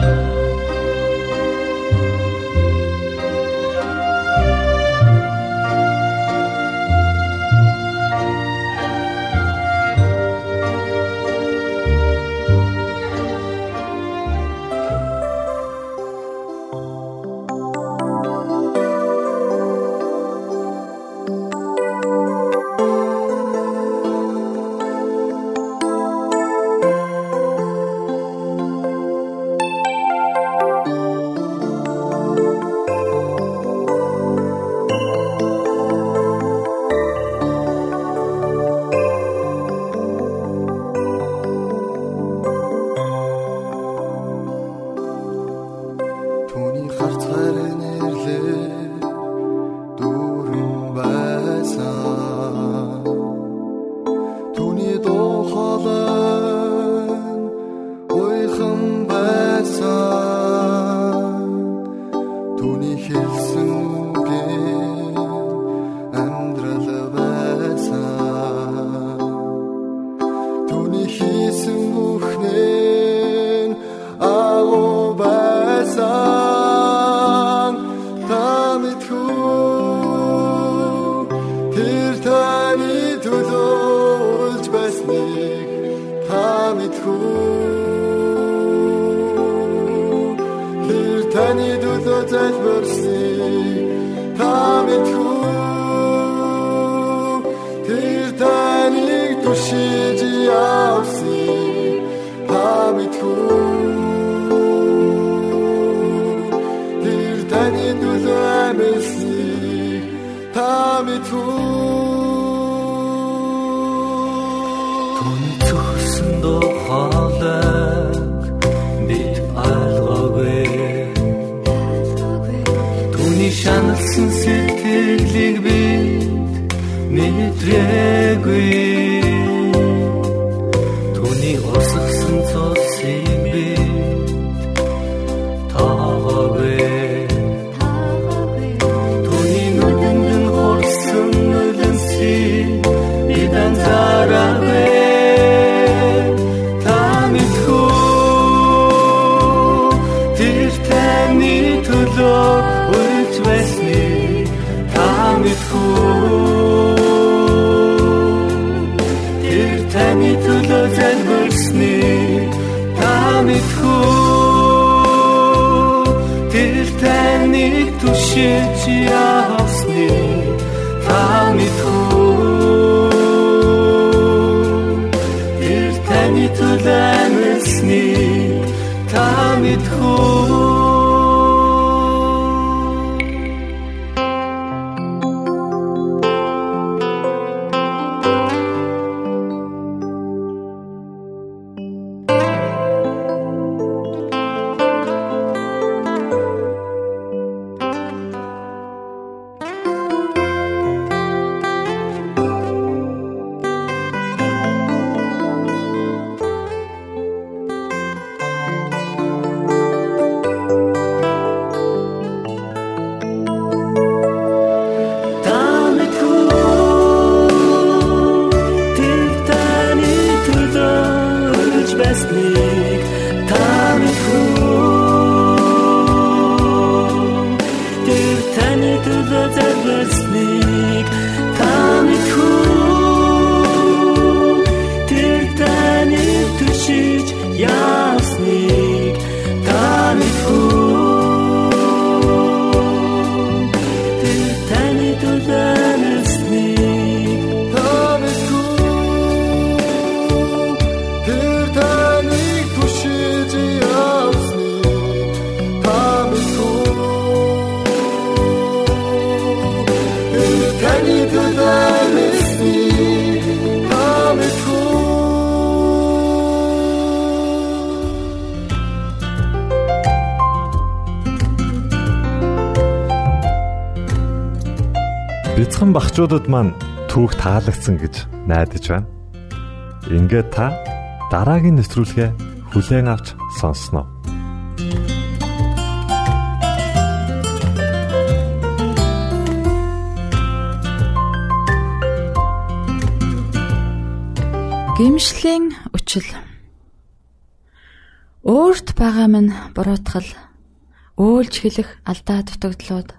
Thank you. Сууна. шаналсан багчуудад маань түүх таалагдсан гэж найдаж байна. Ингээд та дараагийн нэвтрүүлгээ хүлээн авч сонсноо. Гимшлийн үчил Өөрт байгаа минь буруутгал өөлж хэлэх алдаа дутагдлууд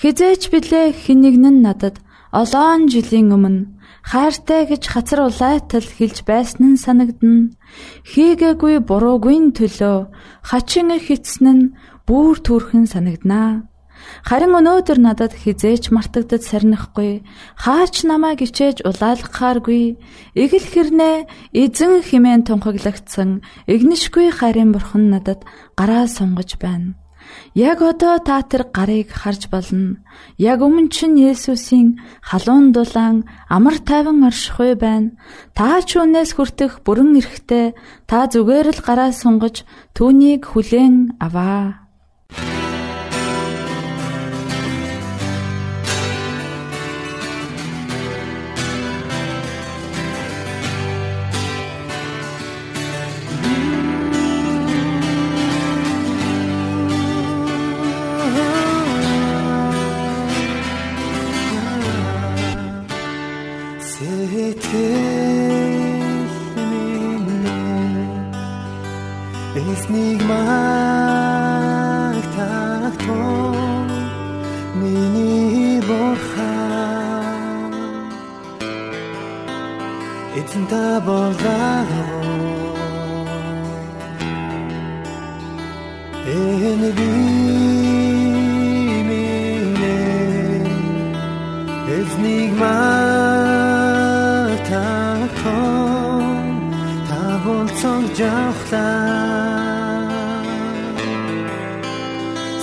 Хизээч билээ хинэгнэн надад олоон жилийн өмнө хайртай гэж хацар улайтал хэлж байсан нь санагдна. Хийгээгүй буруугүй төлөө хачин хитсэн нь бүр төрхөн санагданаа. Харин өнөөдөр надад хизээч мартагдад сарнихгүй хаач намайг ичээж улаалгахааргүй эгэл хэрнээ эзэн химэн тунхаглагдсан игнишгүй харин бурхан надад гараа сунгаж байна. Яг одоо та тэр гарыг харж болно. Яг өмнө чинь Есүсийн халуун дулаан амар тайван оршихуй байна. Та ч үнээс хүртэх бүрэн эрэхтэй та зүгээр л гараа сунгаж түүнийг хүлээн аваа.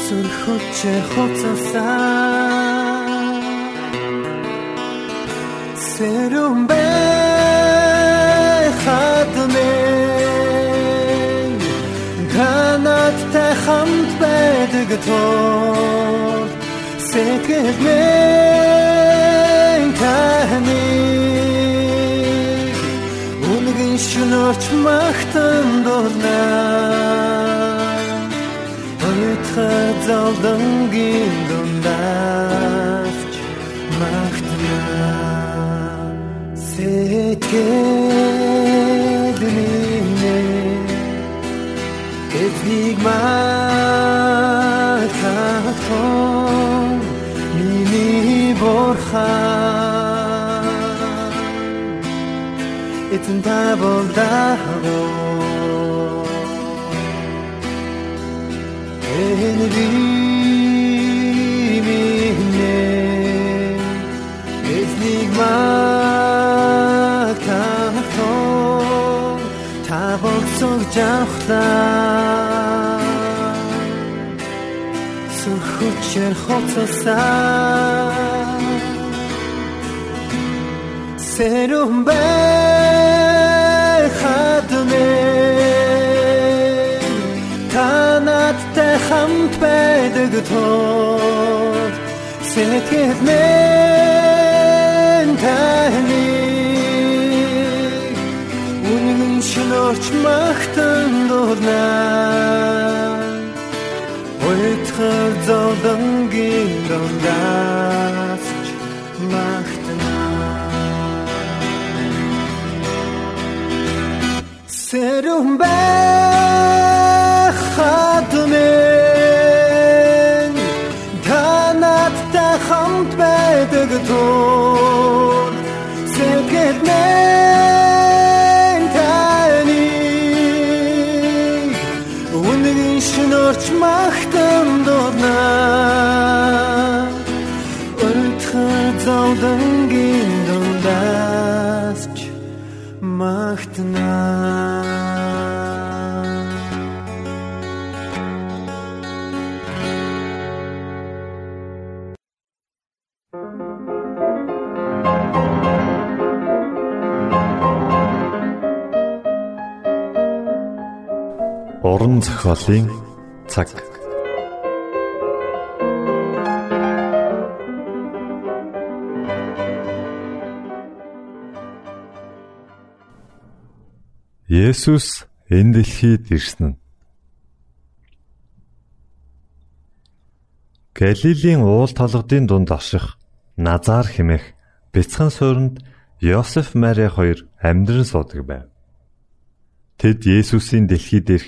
Сүрхөч хоцсаа Сэрүмбэ хатмэ Канаттай хамт байдаг тоо Сэтгэлмэн таны Үнгийн шөнөч махтан дурнаа Ойртоход залдангийн дундаарч магтна. Сэтгэлминэ Эцгийг матахон Миний борхан Эцэн та бол дагуу үнгийн эзнийг магтахтон та богцог жавхлаа. Сүрхүчээр хоцосаа 새 байдаг тоо сэтгэл минь таны. Үнэн шинөрч магтан дурнаа Ойтхар зовдонгийн дондаас магтана Сэрүм бахатмэн Уран зохиолын цаг. Есүс энэ дэлхийд ирсэн нь Галилийн уул толгодын дунд аших Назар хэмээх бяцхан суурьнд Йосеф Мари хоёр амьдран суудаг байв. Тэд Есүсийн дэлхийд ирэх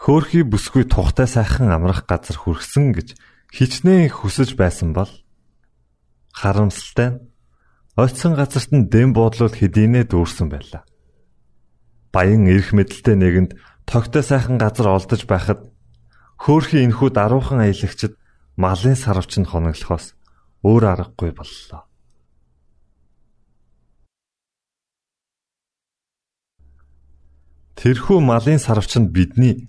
Хөөхий бүсгүй тухтай сайхан амрах газар хүрсэн гэж хичнээн хүсэж байсан бол харамсалтай нь ойтсон газарт нь дэм буудлууд хэдийнэ дүүрсэн байлаа. Баян эрх мэдэлтэй нэгэнд тогтой сайхан газар олдож байхад хөөхий энхүү даруухан аялагчд малын сарвч нь хоноглохоос өөр аргагүй боллоо. Тэрхүү малын сарвч нь бидний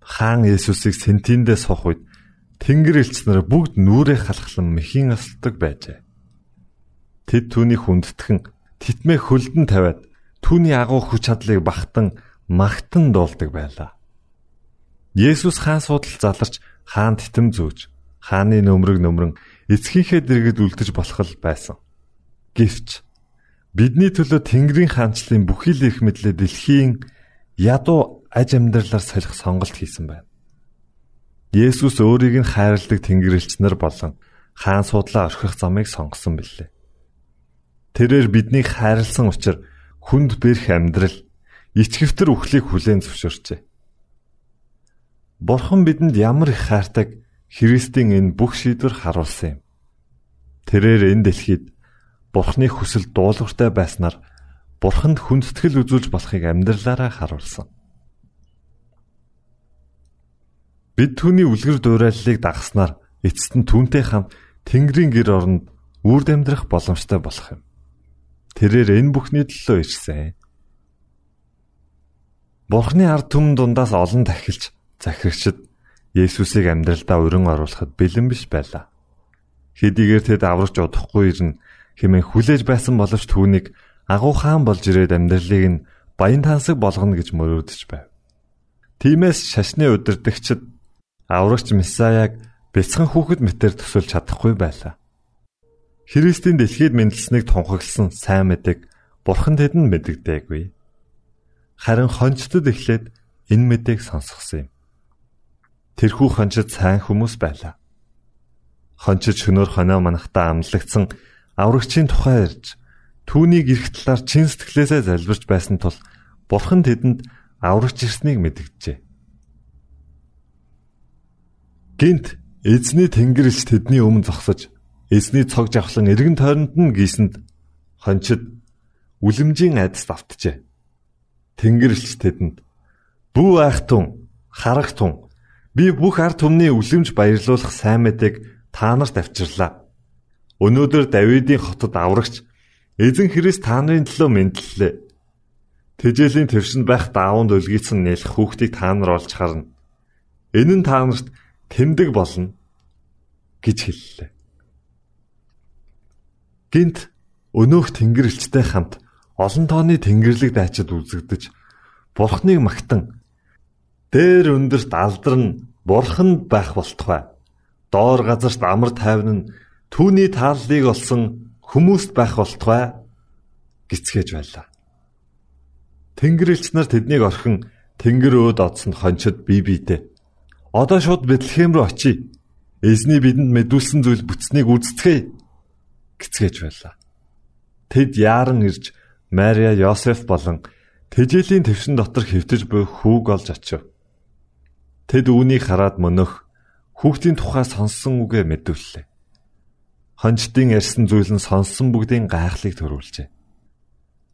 хаан Есүсийг сентиндээ сох үед Тэнгэр элч нар бүгд нүрээ халахлан мэхийн асалдаг байжээ. Тэд түүнийг хүндэтгэн титмээ хөлдөн тавиад түүний агуу хүч чадлыг багтан магтан дуулдаг байлаа. Есүс хаан судал заларч хаан титэм зөөж хааны нөмрөг нөмрөн эцгийнхээ дэргэд үлдэж болох л байсан. Гэвч бидний төлөө Тэнгэрийн хаанчлалын бүхий л их мэдлээ дэлхийн ядуу аж амьдралаар солих сонголт хийсэн байна. Есүс өөрийг нь хайрладаг Тэнгэрлэгч нар болон хаан судлаа орхих замыг сонгосон билээ. Тэрээр биднийг хайрлсан учраас хүнд бэрх амьдрал, ичгэвтер үхлийг хүлээн зөвшөөрчээ. Бурхан бидэнд ямар их хайртаг Христийн энэ бүх шийдвэр харуулсан юм. Тэрээр энэ дэлхийд Бурханы хүсэл дуулууртай байснаар Бурханд хүндэтгэл үзүүлж болохыг амьдралаараа харуулсан. Бид түүний үлгэр дуурайллыг дагахснаар эцэст нь түүнтэй хамт Тэнгэрийн гэр оронд үрд амьдрах боломжтой болох юм. Тэрээр энэ бүхний төлөө ирсэн. Бурхны ард түмэн дундаас олон тахилч захирагчд Есүсийг амьдралдаа өрн оруулахад бэлэн биш байлаа. Хэдийгээр тэд аврагч удахгүй ирнэ хэмээн хүлээж байсан боловч түүнийг агуу хаан болж ирээд амьдралыг нь баян тансаг болгоно гэж мөрөөдөж байв. Тимээс шашны удирдагчид аврагч Месаяг бяцхан хүүхэд мэтэр төсөлж чадахгүй байлаа. Христийн дэлхийд мэндэлснийг тунхагласан сайн мэдэг бурхан тэдэнд мэддэггүй. Харин хончтод эхлээд энэ мэдээг сонсгосон юм. Тэрхүү хончид сайн хүмүүс байлаа. Хончид шөнөөр хоноо манахта амлагдсан аврагчийн тухай ярьж түүнийг эрх талаар чин сэтгэлээсээ залбирч байсан тул бурхан тэдэнд аврагч ирснийг мэдгэжээ. Гинт эзний тэнгэрч тэдний өмнө зогсож эзний цог жавхлан эргэн тойронд нь гисэнд хончид үлэмжийн айдас давтжээ. Тэнгэрч тэдэнд "Бүү айхтун, харагтун, би бүх ард түмний үлэмж баярлуулах сайн мэдээг та нарт авчирлаа. Өнөөдөр Давидын хотод аврагч эзэн Христ та нарын төлөө мэдлэлээ. Тэжээлийн твшинд байх даавууд өлгийцэн нэлэх хүүхдийг та нар олж харна. Энэ нь та нарт тэмдэг болно гэж хэллээ. Гинт өнөөх тэнгэрлэгчтэй хамт олон тооны тэнгэрлэг дайчид үзэгдэж бурхныг магтан дээр өндөрт алдарн бурханд байх болтугай. Доор газарт амар тайван нь түүний тааллыг олсон хүмүүст байх болтугай гисгэж байлаа. Тэнгэрлэгч нар тэднийг орхин тэнгэр өөд одсонд хончид бие биедээ. Одоо шууд Бэтлехэм рүү очие. Эзний бидэнд мэдүүлсэн зүйл бүтснийг үздцгээе гисгэж байлаа. Тэд яаран ирж Мария, Йосеф болон тэжээлийн твшин дотор хэвтэж буй хүүг олж очив. Тэд үүнийг хараад мөнөх хүүхдийн тухай сонссон үгээ мэдүүллээ. Хончдын ярьсан зүйл нь сонссон бүгдийн гайхлыг төрүүлжээ.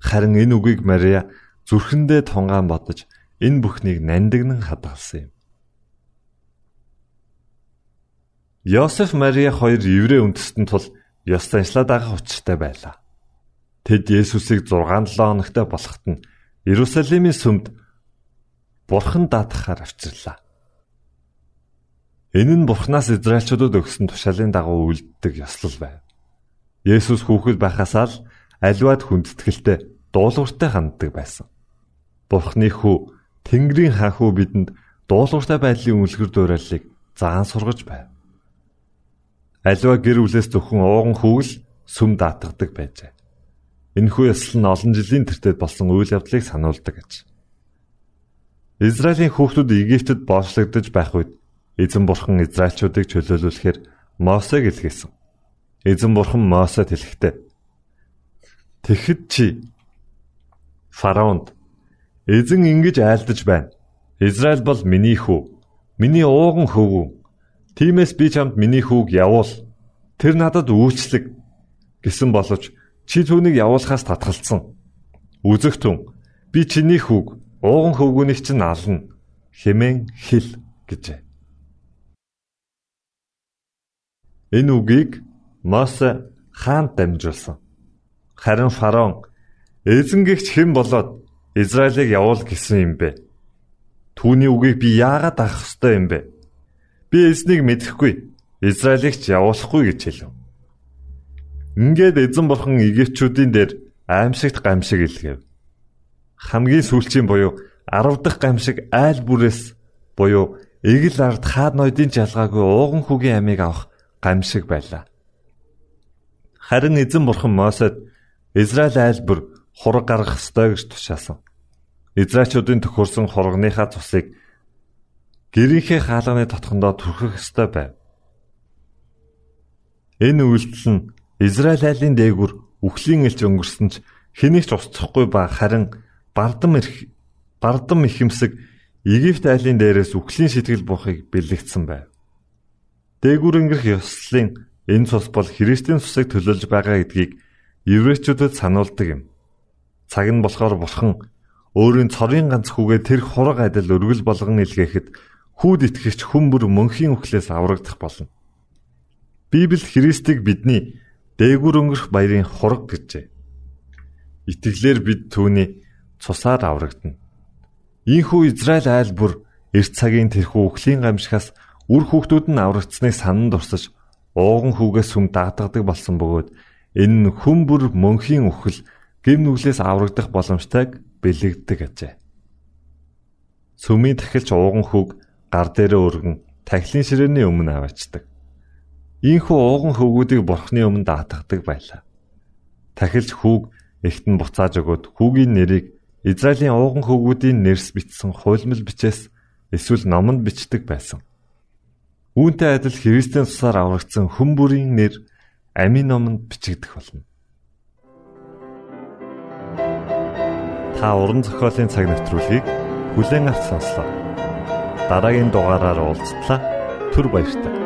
Харин энэ үгийг Мария зүрхэндээ тунгаан бодож энэ бүхнийг нандинан хадгалсан юм. Йосеф Мария хоёр еврей үндэстэн тул ёс заншлаа дагах учиртай байлаа. Тэд Есүсийг 6-7 хоногтой болоход нь Иерусалимийн сүмд Бурхан даатгахаар авчирлаа. Энэ нь Бурханаас Израильчуудад өгсөн тушаалын дагуу үлддэг ёслол байв. Есүс хүүхэд байхасаа л аливаад хүндэтгэлтэй дуулууртай ханддаг байсан. Бурхны хүү Тэнгэрийн хаан хүү бидэнд дуулууртай байдлын үлгэр дуурайлыг заан сургаж байв. Аливаа гэр бүлээс зөвхөн ууган хүүл сүм даатгадаг байжээ. Энэхүү ёслол нь олон жилийн тэртет болсон үйл явдлыг сануулдаг гэж. Израилийн хүүхдүүд Египтэд боочлогдож байх үед эзэн бурхан Израильчуудыг чөлөөлүүлэхээр Мосег илгээсэн. Эзэн бурхан Мосед хэлэхдээ Тэгэхэд чи фараонд Эзэн ингэж айлдаж байна. Израиль бол миний хүү. Миний ууган хөвгүү. Тиймээс би чамд миний хүүг явуул. Тэр надад үйлчлэг гэсэн боловч чи түүнийг явуулахаас татгалцсан. Үзэгтэн би чиний хүүг ууган хөвгүүнийг чинь ална хэмээн хэл гэжээ. Энэ үгийг Мосе хаанд дамжуулсан. Харин фараон эзэнгэгч хэн болоод Израилийг явуул гэсэн юм бэ? Түүний үгийг би яагаад авах ёстой юм бэ? Би эзнийг мэдэхгүй. Израилийг ч явуулахгүй гэж хэлв. Ингээд эзэн бурхан Египтчүүдийн дээр аимшигт гамшиг илгээв. Хамгийн сүүлчийн буюу 10 дахь гамшиг айл бүрээс буюу эгэл ард хаад ноёдын жалгаагүй ууган хүүгийн амийг авах гамшиг байлаа. Харин эзэн бурхан Мосед Израиль айл бүр хураг гаргах ёстой гэж тушаасан. Израильчуудын төхөрсөн хургийнхаа цусыг гэрийнхээ хаалганы тотхондоо түрхэх ёстой байв. Энэ үйлдэл нь Израиль айлын дээгүр үхлийн элч өнгөрсөн ч хэнийг ч устсахгүй ба харин бардам ирэх бардам ихэмсэг Египт айлын дээрээс үхлийн сэтгэл буухыг бэлэгдсэн байв. Дээгүр өнгөрөх ёслолын энэ цус бол Христийн цусыг төлөөлж байгаа гэдгийг еврейчүүдэд сануулдаг юм. Цаг нь болохоор бурхан өөрийн цорын ганц хүүгээ тэр хураг адил өргөл болгон илгээхэд хүүд итгэгч хүмүүр мөнхийн үхлээс аврагдах болно. Библи Христийг бидний дээгүр өнгөрөх баярын хураг гэжээ. Итгэлээр бид түүний цусаар аврагдана. Ийхүү Израиль айл бүр эрт цагийн тэрхүү үхлийн гамшихаас үр хүүхдүүд нь аврагдсныг санан дурсаж ууган хүүгээс сүм дагдадаг болсон бөгөөд энэ нь хүм бүр мөнхийн үхэл гим нүглээс аврагдах боломжтойг бэлэгддэг ажээ. Сүмийн тахилч ууган хүүг гар дээрээ өргөн тахилын ширээний өмнө аваачдаг. Ийхүү ууган хөвгүүдийг бурхны өмнө даатгадаг байлаа. Тахилч хүүг эхтэн буцааж өгөөд хүүгийн нэрийг Израилийн ууган хөвгүүдийн нэрс бичсэн хуйлмал бичээс эсвэл номонд бичдэг байсан. Үүнтэй адил Христийн тусаар аврагдсан хүн бүрийн нэр амийн номонд бичигдэх болно. Та уран зохиолын цаг навтруулыг бүлээн авч сонслоо. Дараагийн дугаараар уулзтлаа. Түр баярлалаа.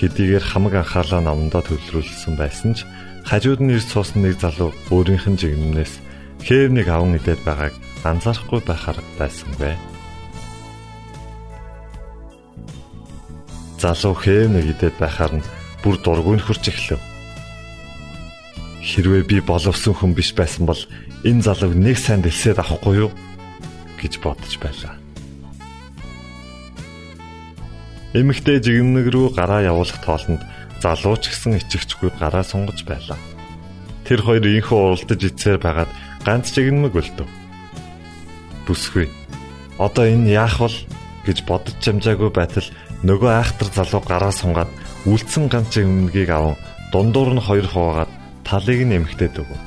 Хэдийгээр хамаг анхаалаа номдоо төвлөрүүлсэн байсан ч хажууд нь ирж суусан нэг залуу өөрийнх нь жигнэнээс хээвнийг аван идээд байгааг анзаарахгүй байхаар байсангүй. Залуу хээвнийг идээд байхаар нь бүр дургүй нөхөрч эхлэв. Хэрвээ би боловсон хүн биш байсан бол энэ залууг нэг сайн дэлсээд авахгүй юу гэж бодож байлаа. Эмэгтэй жигнэг рүү гараа явуулах тоолонд залуу ч гэсэн ичгчгүй гараа сунгаж байлаа. Тэр хоёр инхүү уралдаж ицээр байгаад ганц жигнэмэг өлтөв. Бүсгүй. Одоо энэ яах вэ гэж бодож чамжаагүй байтал нөгөө айхтар залуу гараа сунгаад үлдсэн ганц өмнөгийг аван дундуур нь хоёр хуваагаад талыг нь эмхтээд өгөв.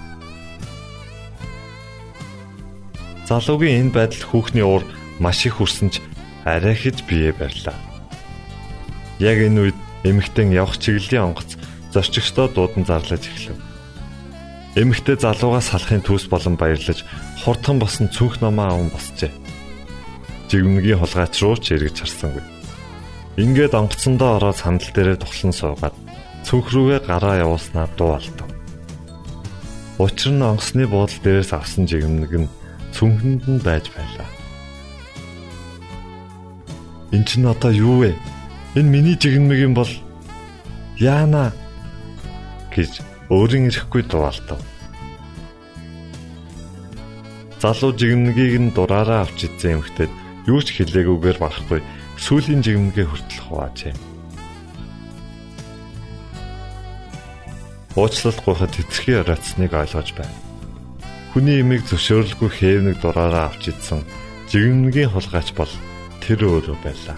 Залуугийн энэ байдал хүүхний уур маш их хүрсэн ч арай хэж бие барьлаа. Яг энэ үед эмэгтэн явах чиглэлийн онгоц зорчигчдоо дуудан зарлаж эхлэв. Эмэгтэй залуугаас салахын төс болон баярлаж хурдхан босон цүнх номоо аван босчээ. Жигмнгийн хулгайч руу ч эргэж харсангүй. Ингээд онгоцсондоо ороод сандал дээрээ тухлан суугаад цүнх рүүгээ гараа явуулснаа дуу алдав. Учир нь онгоцны буудлын дээрээс авсан жигмэг нь цүнхэнд нь байж байлаа. Энд чинь одоо юу вэ? Энэ миний жигмэг юм бол яана гэж өөрийн ирэхгүй дуалтав. Залуу жигмэгийг нь дураараа авч идсэн эмхтэд юу ч хэлээгүйгээр барахгүй сүүлийн жигмгээ хүртэл хуваажээ. уучлалт гуйхад тэтэрхий ороцсныг ойлгож байна. Хүний имийг зөвшөөрөлгүй хээвнэг дураараа авч идсэн жигмнгийн хулгайч бол тэр өөрөө байлаа.